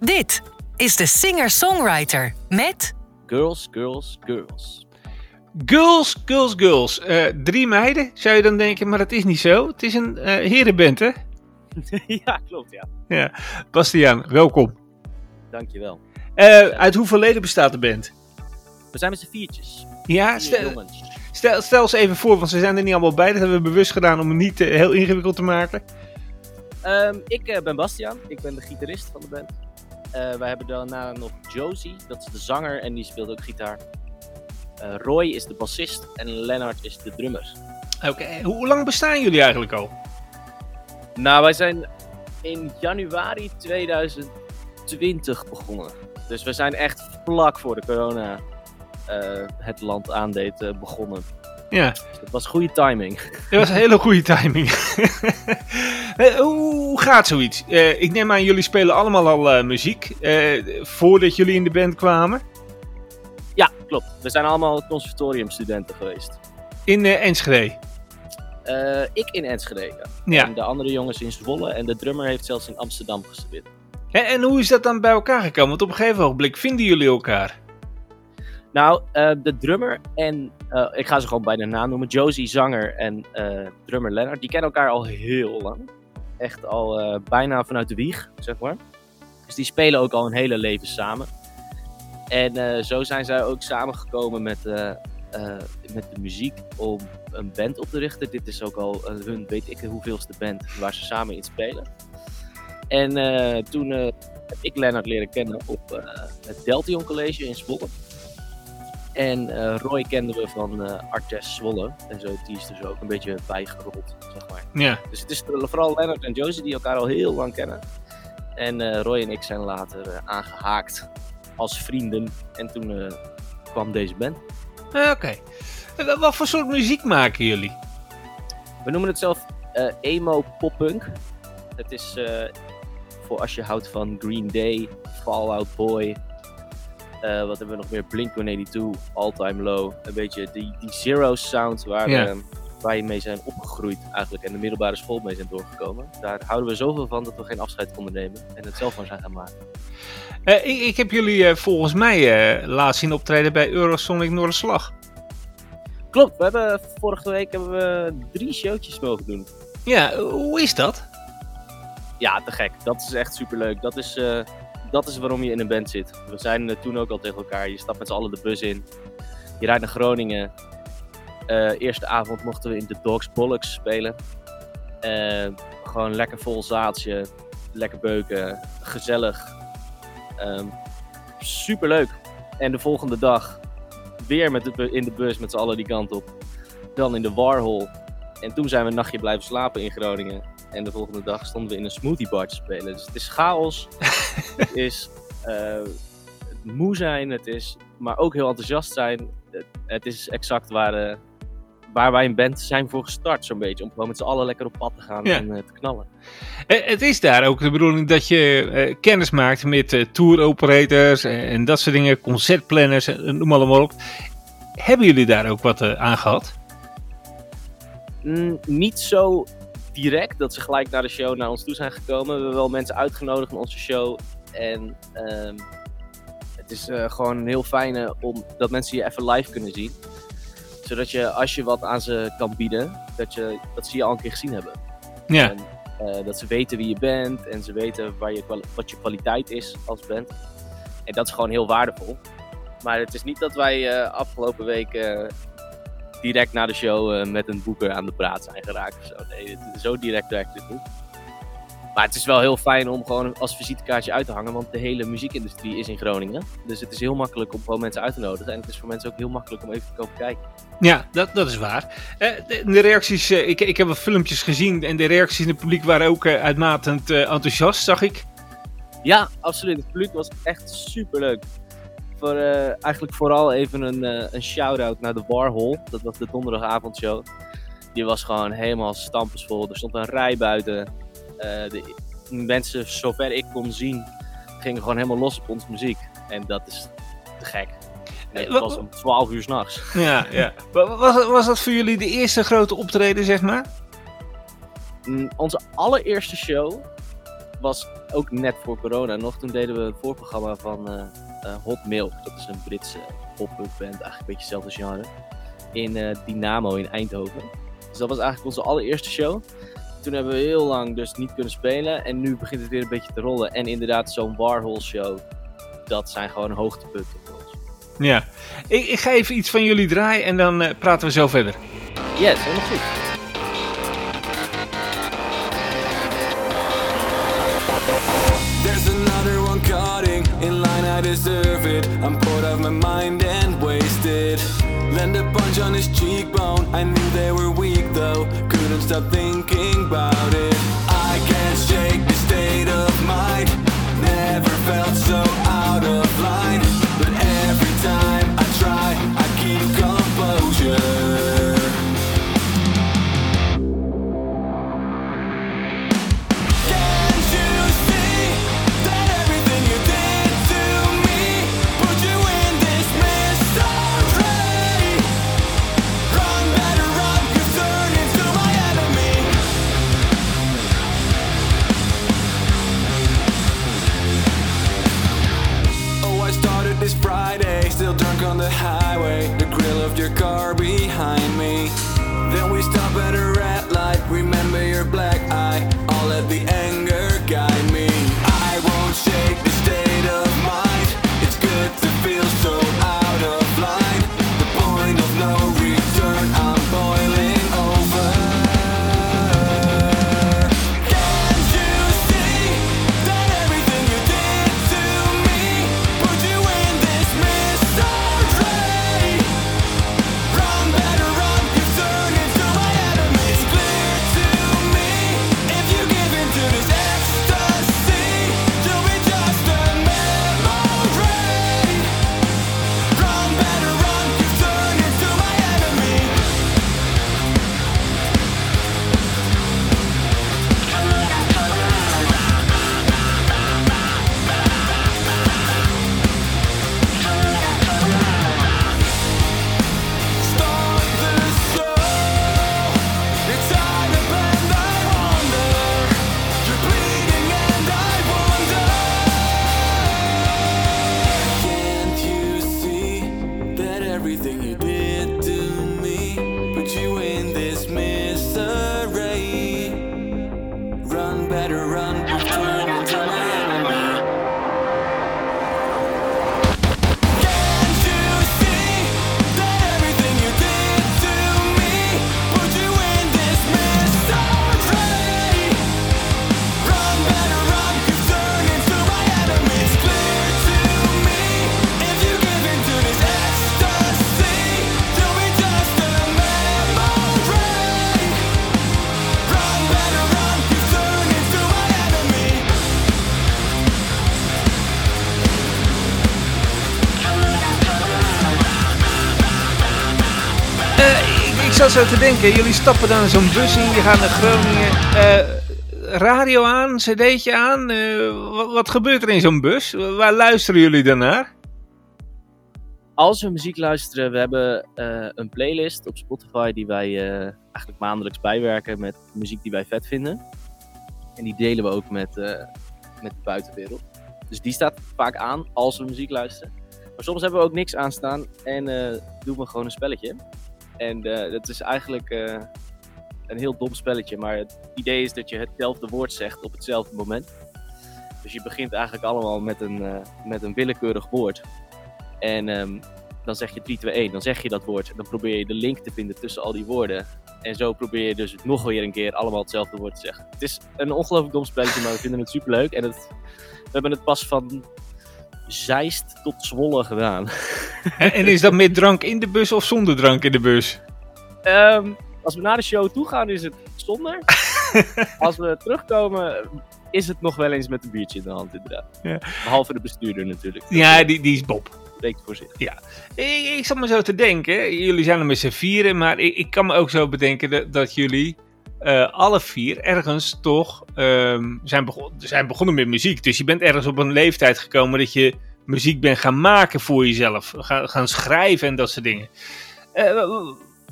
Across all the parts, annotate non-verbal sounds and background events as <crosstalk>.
Dit is de singer-songwriter met Girls, girls, girls. Girls, girls, girls. Eh, drie meiden, zou je dan denken, maar dat is niet zo. Het is een eh herenband, hè? <laughs> ja, klopt, ja. Ja. Bastiaan, welkom. Dankjewel. Eh, uit hoeveel leden bestaat de band? We zijn met z'n viertjes. Ja, stel, jongens. stel, stel eens even voor, want ze zijn er niet allemaal bij. Dat hebben we bewust gedaan om het niet heel ingewikkeld te maken. Ehm, ik eh, ben Bastiaan. Ik ben de gitarist van de band. Eh, wij hebben daarna nog Josie. Dat is de zanger en die speelt ook gitaar. Eh, Roy is de bassist en Lennart is de drummer. Oké, hoe lang bestaan jullie eigenlijk al? Nou, wij zijn in januari 2020 begonnen. Dus we zijn echt vlak voor de corona eh, het land aandeed begonnen. Ja, dat was goede timing. dat was een hele goede timing. <laughs> Eh, hoe gaat zoiets? Eh, ik neem aan, jullie spelen allemaal al eh, muziek. voordat jullie in de band kwamen. Ja, klopt. We zijn allemaal conservatoriumstudenten geweest. In Enschede. Ik in Enschede, ja. Ja. En de andere jongens in Zwolle. En de drummer heeft zelfs in Amsterdam gestudeerd. En, en hoe is dat dan bij elkaar gekomen? Want op een gegeven ogenblik vinden jullie elkaar. Nou, eh, de drummer en... eh, ik ga ze gewoon bij de naam noemen. Josie, zanger en eh, drummer Lennart. Die kennen elkaar al heel lang. Echt al bijna vanuit de wieg, zeg maar. Dus die spelen ook al een hele leven samen. En zo zijn zij ook samengekomen met, met de muziek om een band op te richten. Dit is ook al hun, weet ik hoeveelste band waar ze samen in spelen. En toen heb ik Lennart leren kennen op het Deltion College in Zwolle. En eh, Roy kenden we van eh Artes Zwolle. En zo die is dus ook een beetje bijgerold, zeg maar. Ja. Dus het is vooral Lennart en Josie die elkaar al heel lang kennen. En eh, Roy en ik zijn later eh, aangehaakt als vrienden. En toen kwam deze band. Oké. En Wat voor soort muziek maken jullie? We noemen het zelf emo poppunk. Het is voor als je houdt van Green Day, Fall Out Boy. Eh, wat hebben we nog meer? Blink-182, All Time Low. Een beetje die, die zero sound waar, eh, waar je mee zijn opgegroeid eigenlijk. En de middelbare school mee zijn doorgekomen. Daar houden we zoveel van dat we geen afscheid konden nemen. En het zelf maar zijn gaan maken. Eh, ik, ik heb jullie eh, volgens mij eh, laatst zien optreden bij Eurosonic Noorderslag. Klopt, we hebben vorige week hebben we drie showtjes mogen doen. Ja, hoe is dat? Ja, te gek. Dat is echt superleuk. Dat is, dat is waarom je in een band zit. We zijn toen ook al tegen elkaar. Je stapt met z'n allen de bus in. Je rijdt naar Groningen. Eh, eerste avond mochten we in de Dogs Bollocks spelen. Eh, gewoon lekker vol zaaltje. Lekker beuken. Gezellig. Ehm superleuk. En de volgende dag weer met in de bus met z'n allen die kant op. Dan in de Warhol. En toen zijn we een nachtje blijven slapen in Groningen. En de volgende dag stonden we in een smoothie bar te spelen. Dus het is chaos. <laughs> het is eh, moe zijn. Het is, maar ook heel enthousiast zijn. Het, het is exact waar, eh, waar wij een band zijn voor gestart, zo'n beetje. Om gewoon met z'n allen lekker op pad te gaan Ja. en eh, te knallen. Het is daar ook de bedoeling dat je kennis maakt met tour operators en, en dat soort dingen, concertplanners, en noem allemaal op. Hebben jullie daar ook wat aan gehad? Mm, niet zo direct dat ze gelijk naar de show naar ons toe zijn gekomen. We hebben wel mensen uitgenodigd in onze show. En ehm, het is eh, gewoon heel fijne om dat mensen je even live kunnen zien. Zodat je als je wat aan ze kan bieden, dat, je, dat ze je al een keer gezien hebben. Ja. En, eh, dat ze weten wie je bent en ze weten waar je, wat je kwaliteit is als band. En dat is gewoon heel waardevol. Maar het is niet dat wij eh, afgelopen week eh, direct na de show eh, met een boeker aan de praat zijn geraakt. Of zo. Nee, het- zo direct werkt dit niet. Maar het is wel heel fijn om gewoon als visitekaartje uit te hangen, want de hele muziekindustrie is in Groningen. Dus het is heel makkelijk om gewoon mensen uit te nodigen. En het is voor mensen ook heel makkelijk om even te komen kijken. Ja, dat, dat is waar. Eh, de, reacties, eh, ik, ik heb wat filmpjes gezien en de reacties in het publiek waren ook uitmatend enthousiast, zag ik. Ja, absoluut. Het publiek was echt super leuk. Voor, eh, eigenlijk vooral even een, eh, een shout-out naar de Warhol. Dat was de donderdagavondshow. Die was gewoon helemaal stampensvol. Er stond een rij buiten. Eh, de mensen, zover ik kon zien, gingen gewoon helemaal los op onze muziek. En dat is te gek. En het was om 12 uur s'nachts. <laughs> Ja, ja. Wa- Was, was dat voor jullie de eerste grote optreden, zeg maar? Mm, Onze allereerste show was ook net voor corona nog. Toen deden we het voorprogramma van eh, eh, Hot Milk. Dat is een Britse pop-up band, eigenlijk een beetje hetzelfde genre. In eh, Dynamo in Eindhoven. Dus dat was eigenlijk onze allereerste show. Toen hebben we heel lang dus niet kunnen spelen. En nu begint het weer een beetje te rollen. En inderdaad, zo'n Warhol show. Dat zijn gewoon hoogtepunten voor ons. Ja. Ik, ik ga even iets van jullie draaien en dan eh, praten we zo verder. Yes, helemaal goed. Stop thinking about it. Zat zo te denken, jullie stappen dan zo'n bus in, je gaat naar Groningen. eh, radio aan, cd'tje aan. eh, wat, gebeurt er in zo'n bus? Waar luisteren jullie dan naar? Als we muziek luisteren, we hebben eh, een playlist op Spotify die wij eigenlijk maandelijks bijwerken met muziek die wij vet vinden. En die delen we ook met, met de buitenwereld. Dus die staat vaak aan als we muziek luisteren. Maar soms hebben we ook niks aanstaan en doen we gewoon een spelletje. En eh, dat is eigenlijk eh, een heel dom spelletje, maar het idee is dat je hetzelfde woord zegt op hetzelfde moment. Dus je begint eigenlijk allemaal met een, eh, met een willekeurig woord. En ehm, dan zeg je 3, 2, 1, dan zeg je dat woord. Dan probeer je de link te vinden tussen al die woorden. En zo probeer je dus nog weer een keer allemaal hetzelfde woord te zeggen. Het is een ongelooflijk dom spelletje, maar we vinden het superleuk. En het, we hebben het pas van Zeist tot Zwolle gedaan. <laughs> En, en is dat met drank in de bus of zonder drank in de bus? Ehm, als we naar de show toe gaan, is het zonder. <laughs> als we terugkomen, is het nog wel eens met een biertje in de hand, inderdaad. Ja. Behalve de bestuurder natuurlijk. Ja, die, die is Bob. Spreekt voor zich. Ik, ik zat me zo te denken, jullie zijn er met z'n vieren, maar ik, ik kan me ook zo bedenken dat, dat jullie eh, alle vier ergens toch ehm, zijn, zijn begonnen met muziek. Dus je bent ergens op een leeftijd gekomen dat je muziek bent gaan maken voor jezelf. Gaan, schrijven en dat soort dingen. Eh,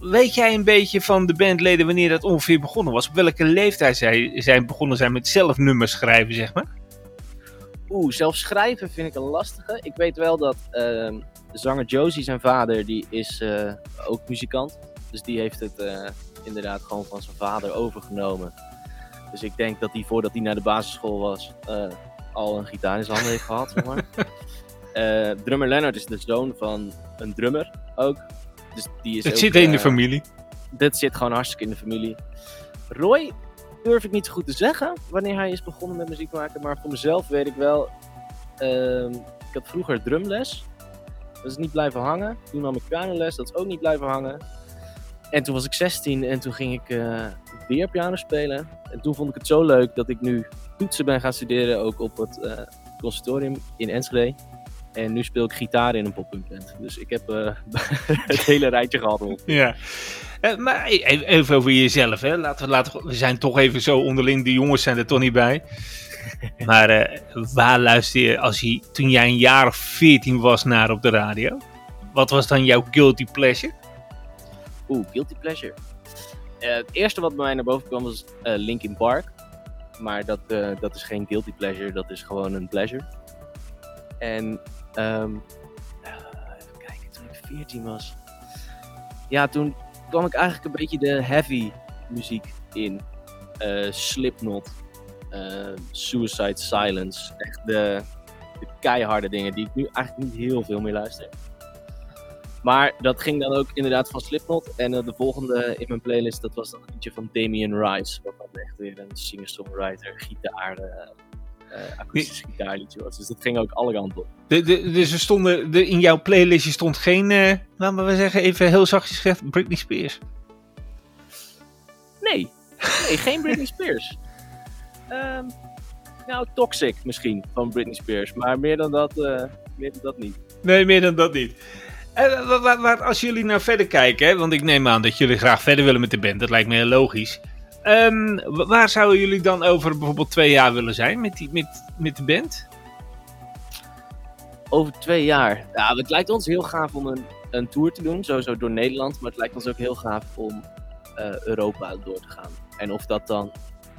weet jij een beetje van de bandleden wanneer dat ongeveer begonnen was? Op welke leeftijd zij zijn begonnen zijn met zelf nummers schrijven, zeg maar? Oeh, zelf schrijven vind ik een lastige. Ik weet wel dat de zanger Josie, zijn vader, die is eh, ook muzikant. Dus die heeft het inderdaad gewoon van zijn vader overgenomen. Dus ik denk dat hij voordat hij naar de basisschool was, eh, al een gitaar in zijn handen heeft gehad. Zeg maar. <laughs> Eh, drummer Leonard is de zoon van een drummer ook. Dus die is Het ook, zit in de eh, familie. dit zit gewoon hartstikke in de familie. Roy durf ik niet zo goed te zeggen wanneer hij is begonnen met muziek maken. Maar voor mezelf weet ik wel. ehm, ik had vroeger drumles. Dat is niet blijven hangen. Toen nam ik pianoles. Dat is ook niet blijven hangen. En toen was ik 16 en toen ging ik eh, weer piano spelen. En toen vond ik het zo leuk dat ik nu toetsen ben gaan studeren. Ook op het eh, conservatorium in Enschede. En nu speel ik gitaar in een pop-punk band. Dus ik heb eh, <laughs> het hele rijtje gehad. Ja. Maar e- e- even over jezelf, hè. Laten we, laten we, we zijn toch even zo onderling, de jongens zijn er toch niet bij. <laughs> Maar waar luister je als je, toen jij een jaar of 14 was naar op de radio? Wat was dan jouw guilty pleasure? Oeh, Guilty Pleasure. Eh, het eerste wat bij mij naar boven kwam was eh, Linkin Park. Maar dat, eh, dat is geen Guilty Pleasure, dat is gewoon een pleasure. En eh, even kijken, toen ik 14 was. Ja, toen kwam ik eigenlijk een beetje de heavy muziek in. Slipknot, Suicide Silence. Echt de, de keiharde dingen die ik nu eigenlijk niet heel veel meer luister. Maar dat ging dan ook inderdaad van Slipknot. En eh, de volgende in mijn playlist, dat was dan een liedje van Damien Rice. Wat dan echt weer een singer-songwriter, gitaar, eh eh, akoestisch gitaarliedje was. Dus dat ging ook alle kanten op. De, de, dus er stonden, de, in jouw playlistje stond geen, eh, laten we zeggen, even heel zachtjes gezegd, Britney Spears. Nee, nee geen Britney Spears. <laughs> Ehm, nou, Toxic misschien van Britney Spears. Maar meer dan dat, eh, meer dan dat niet. Nee, meer dan dat niet. Wa- als jullie nou verder kijken, want ik neem aan dat jullie graag verder willen met de band, dat lijkt me heel logisch. Ehm, wa- waar zouden jullie dan over bijvoorbeeld twee jaar willen zijn met, die, met, met de band? over twee jaar. Ja, het lijkt ons heel gaaf om een, een tour te doen, sowieso door Nederland. Maar het lijkt ons ook heel gaaf om eh, Europa door te gaan. En of dat dan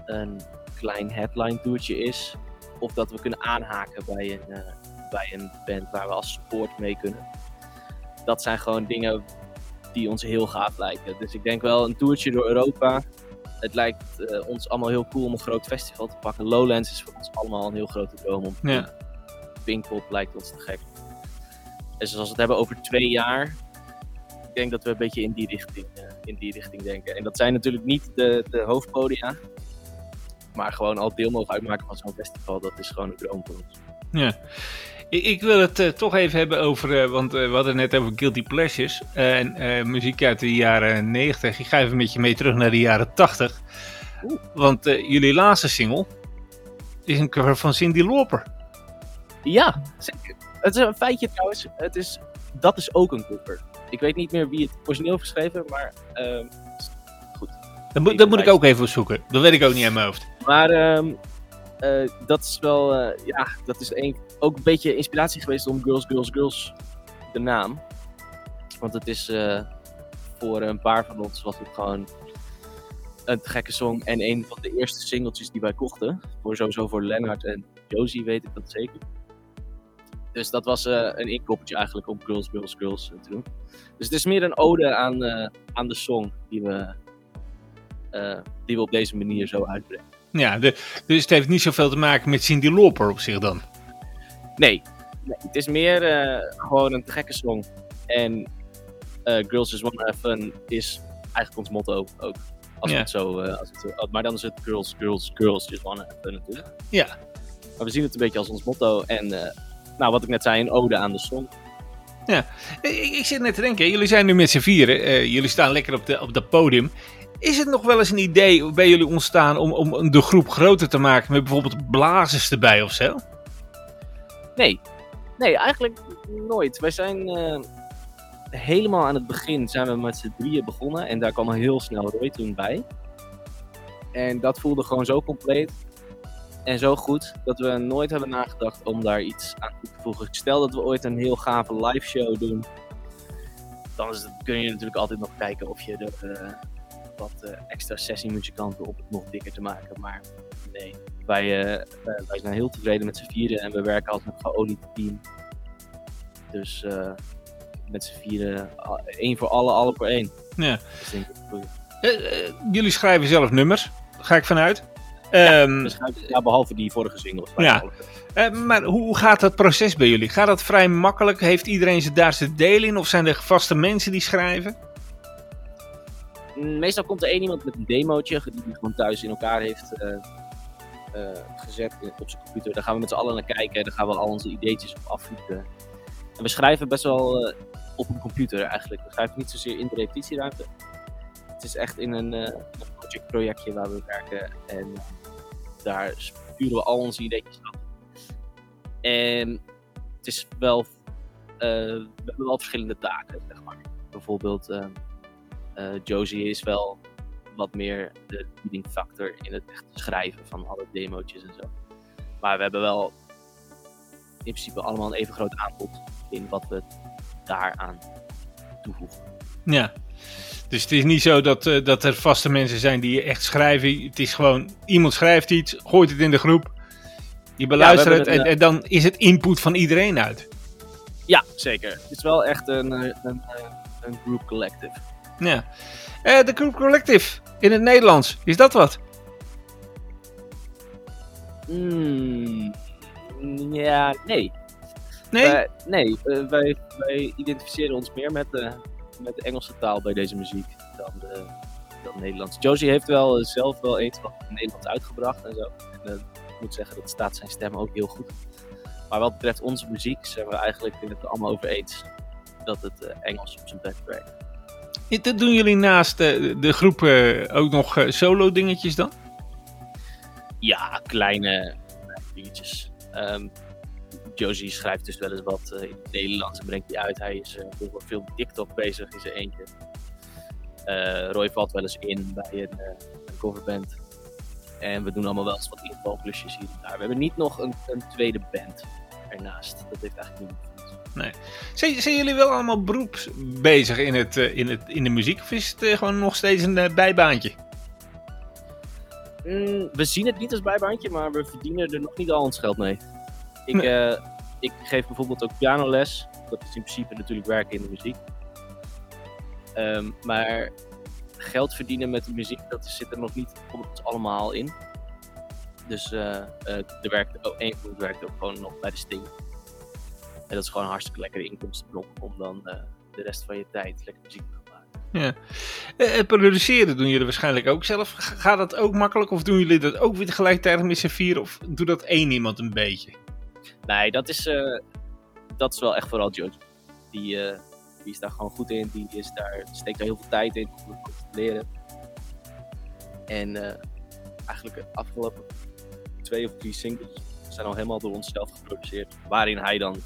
een klein headline tourtje is, of dat we kunnen aanhaken bij een, eh, bij een band waar we als support mee kunnen. Dat zijn gewoon dingen die ons heel gaaf lijken. Dus ik denk wel een tourtje door Europa. Het lijkt eh, ons allemaal heel cool om een groot festival te pakken. Lowlands is voor ons allemaal een heel grote droom om te. Ja. Pinkpop lijkt ons te gek. En zoals we het hebben over twee jaar, ik denk dat we een beetje in die richting, eh, in die richting denken. En dat zijn natuurlijk niet de, de hoofdpodia, maar gewoon al deel mogen uitmaken van zo'n festival, dat is gewoon een droom voor ons. Ja. Ik, ik wil het eh, toch even hebben over, eh, want eh, we hadden net over Guilty Pleasures en muziek uit de jaren 90. Ik ga even met je mee terug naar de jaren 80. Oeh. Want jullie laatste single is een cover van Cindy Lauper. Ja, zeker. Het is een feitje trouwens, het is, dat is ook een cover. Ik weet niet meer wie het origineel heeft geschreven, maar ehm, Dat, moet- dat moet ik ook even zoeken. Dat weet ik ook niet uit mijn hoofd. Maar ehm, eh, dat is wel, ja, dat is een, ook een beetje inspiratie geweest om Girls, Girls, Girls, de naam. Want het is eh, voor een paar van ons was het gewoon een gekke song. En een van de eerste singeltjes die wij kochten. Voor sowieso voor Lennart en Josie weet ik dat zeker. Dus dat was eh, een inkoppertje eigenlijk om Girls, Girls, Girls eh, te doen. Dus het is meer een ode aan, aan de song die we, die we op deze manier zo uitbrengen. Ja, dus het heeft niet zoveel te maken met Cindy Lauper op zich dan. Nee, nee het is meer eh, gewoon een gekke song. En eh, Girls Just Wanna Have Fun is eigenlijk ons motto ook. Als Ja. het zo, eh, als het zo, maar dan is het Girls, Girls, Girls Just Wanna Have Fun natuurlijk. Ja. Maar we zien het een beetje als ons motto. En nou, wat ik net zei, een ode aan de song. Ik, ik zit net te denken, jullie zijn nu met z'n vieren. jullie staan lekker op, de, op dat podium. Is het nog wel eens een idee bij jullie ontstaan om, om de groep groter te maken met bijvoorbeeld blazers erbij of zo? Nee, nee, eigenlijk nooit. Wij zijn eh, helemaal aan het begin zijn we met z'n drieën begonnen. En daar kwam heel snel Roy toen bij. En dat voelde gewoon zo compleet en zo goed dat we nooit hebben nagedacht om daar iets aan toe te voegen. Stel dat we ooit een heel gave live show doen. dan is het, kun je natuurlijk altijd nog kijken of je er eh, wat eh, extra sessiemuzikanten op het nog dikker te maken. Maar nee, wij, eh, eh, wij zijn heel tevreden met z'n vieren en we werken als een geolied team. Dus eh, met z'n vieren, één voor alle, alle voor één. Ja. Dat is denk ik jullie schrijven zelf nummers, ga ik vanuit. Ehm, Dus, ja, behalve die vorige singles. Ja. maar hoe gaat dat proces bij jullie? Gaat dat vrij makkelijk? Heeft iedereen ze daar zijn deel in? Of zijn er vaste mensen die schrijven? Mm, Meestal komt er één iemand met een demootje, die hij gewoon thuis in elkaar heeft gezet in- op zijn computer. Daar gaan we met z'n allen naar kijken, daar gaan we al onze ideetjes op afvoeren. En we schrijven best wel eh, op een computer eigenlijk. We schrijven niet zozeer in de repetitieruimte. Het is echt in een, eh, projectje waar we werken en daar sturen we al onze ideetjes af. En het is wel, eh, we hebben wel verschillende taken, zeg maar. Bijvoorbeeld, eh, eh, Josie is wel wat meer de leading factor in het echt schrijven van alle demootjes en zo. Maar we hebben wel in principe allemaal een even groot aanbod in wat we daaraan toevoegen. Ja. Dus het is niet zo dat, eh, dat er vaste mensen zijn die echt schrijven. Het is gewoon, iemand schrijft iets, gooit het in de groep. Je beluistert het en, een, en dan is het input van iedereen uit. Ja, zeker. Het is wel echt een, eh, een, eh, een group collective. Ja. Eh, de Group Collective in het Nederlands, is dat wat? Hmm, ja, nee. Nee? Wij, nee, eh, wij, wij identificeren ons meer met de, met de Engelse taal bij deze muziek dan de, dan Nederlands. Josie heeft wel eh, zelf wel eens wat in Nederlands uitgebracht en zo. En eh, ik moet zeggen, dat staat zijn stem ook heel goed. Maar wat betreft onze muziek zijn we eigenlijk het er allemaal over eens dat het Engels op zijn best werkt. Dat doen jullie naast eh, de groep eh, ook nog eh, solo dingetjes dan? Ja, kleine, dingetjes. Ehm, Josie schrijft dus wel eens wat in het Nederlands en brengt die uit. Hij is veel op TikTok bezig in zijn eentje. Roy valt wel eens in bij een, een coverband. En we doen allemaal wel eens wat invalklusjes hier en daar. We hebben niet nog een, een tweede band ernaast. Dat heeft eigenlijk niet Zijn, zijn jullie wel allemaal beroeps bezig in, het, eh, in, het, in de muziek? Of is het eh, gewoon nog steeds een eh, bijbaantje? Mm, we zien het niet als bijbaantje, maar we verdienen er nog niet al ons geld mee. Ik, Nee. ik geef bijvoorbeeld ook pianoles. Dat is in principe natuurlijk werken in de muziek. Ehm, maar geld verdienen met de muziek, dat zit er nog niet ons allemaal in. Dus er werkt ook, één werkt ook gewoon nog bij de Sting. En dat is gewoon een hartstikke lekkere inkomstenblok om dan eh, de rest van je tijd lekker muziek te maken. Eh, eh, produceren doen jullie waarschijnlijk ook zelf. Gaat dat ook makkelijk? Of doen jullie dat ook weer tegelijkertijd met z'n vier? Of doet dat één iemand een beetje? Nee, dat is, dat is wel echt vooral Josie. Die, eh, die is daar gewoon goed in. Die is daar, steekt daar heel veel tijd in om het te leren. En eigenlijk de afgelopen twee of drie singles zijn al helemaal door onszelf geproduceerd. Waarin hij dan een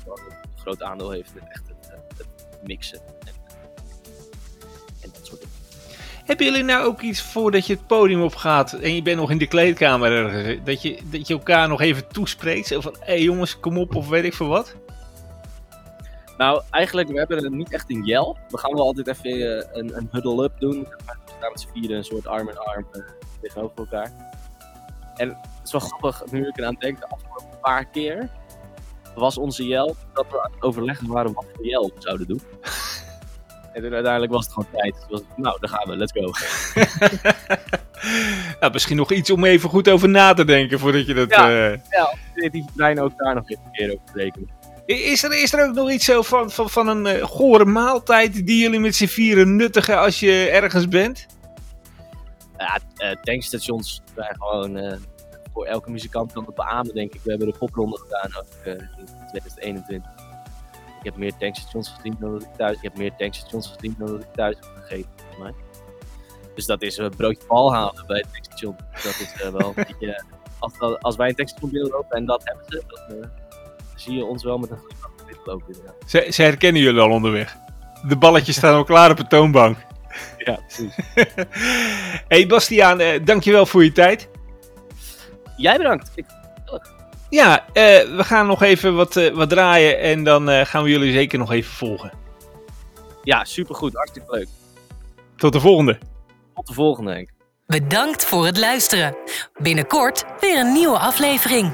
groot aandeel heeft met echt het, eh, het mixen. En, en dat soort dingen. Hebben jullie nou ook iets voordat je het podium opgaat en je bent nog in de kleedkamer ergens? Dat je, dat je elkaar nog even toespreekt? Zo van, hé hey jongens, kom op of weet ik veel wat? Nou, eigenlijk, we hebben er niet echt een yell. We gaan wel altijd even eh, een, een huddle-up doen. We staan met z'n vieren een soort arm in arm eh, tegenover elkaar. En het is wel grappig, nu ik eraan denk, de afgelopen paar keer was onze yell dat we aan het overleggen waren wat we zouden doen. <laughs> en toen uiteindelijk was het gewoon tijd. Was het, nou, daar gaan we, let's go. <laughs> nou, misschien nog iets om even goed over na te denken voordat je dat... Ja. eh, Ja, die trein ook daar nog even een keer over rekenen. Is er, is er ook nog iets zo van, van, van een eh, gore maaltijd die jullie met z'n vieren nuttigen als je ergens bent? Ja, eh, tankstations zijn gewoon eh, voor elke muzikant kan het beamen, denk ik. We hebben de popronde gedaan ook eh, in 2021. Ik heb meer tankstations gezien dan dat ik thuis. Ik heb meer tankstations gezien dan dat ik thuis heb gegeten, mij. Dus dat is een broodje bal halen bij het tankstation. Dat is wel een <laughs> beetje. Als, als wij een tankstation binnenlopen en dat hebben ze, dan zie je ons wel met een glimlach binnenlopen. inderdaad. Ze, ze herkennen jullie al onderweg. De balletjes staan al klaar op de toonbank. <laughs> Ja, precies. <laughs> hey Bastiaan, eh, dankjewel voor je tijd. Jij bedankt. Ik, Ja, eh, we gaan nog even wat, eh, wat draaien en dan eh, gaan we jullie zeker nog even volgen. Ja, supergoed. Hartstikke leuk. Tot de volgende. Tot de volgende, Henk. Bedankt voor het luisteren. Binnenkort weer een nieuwe aflevering.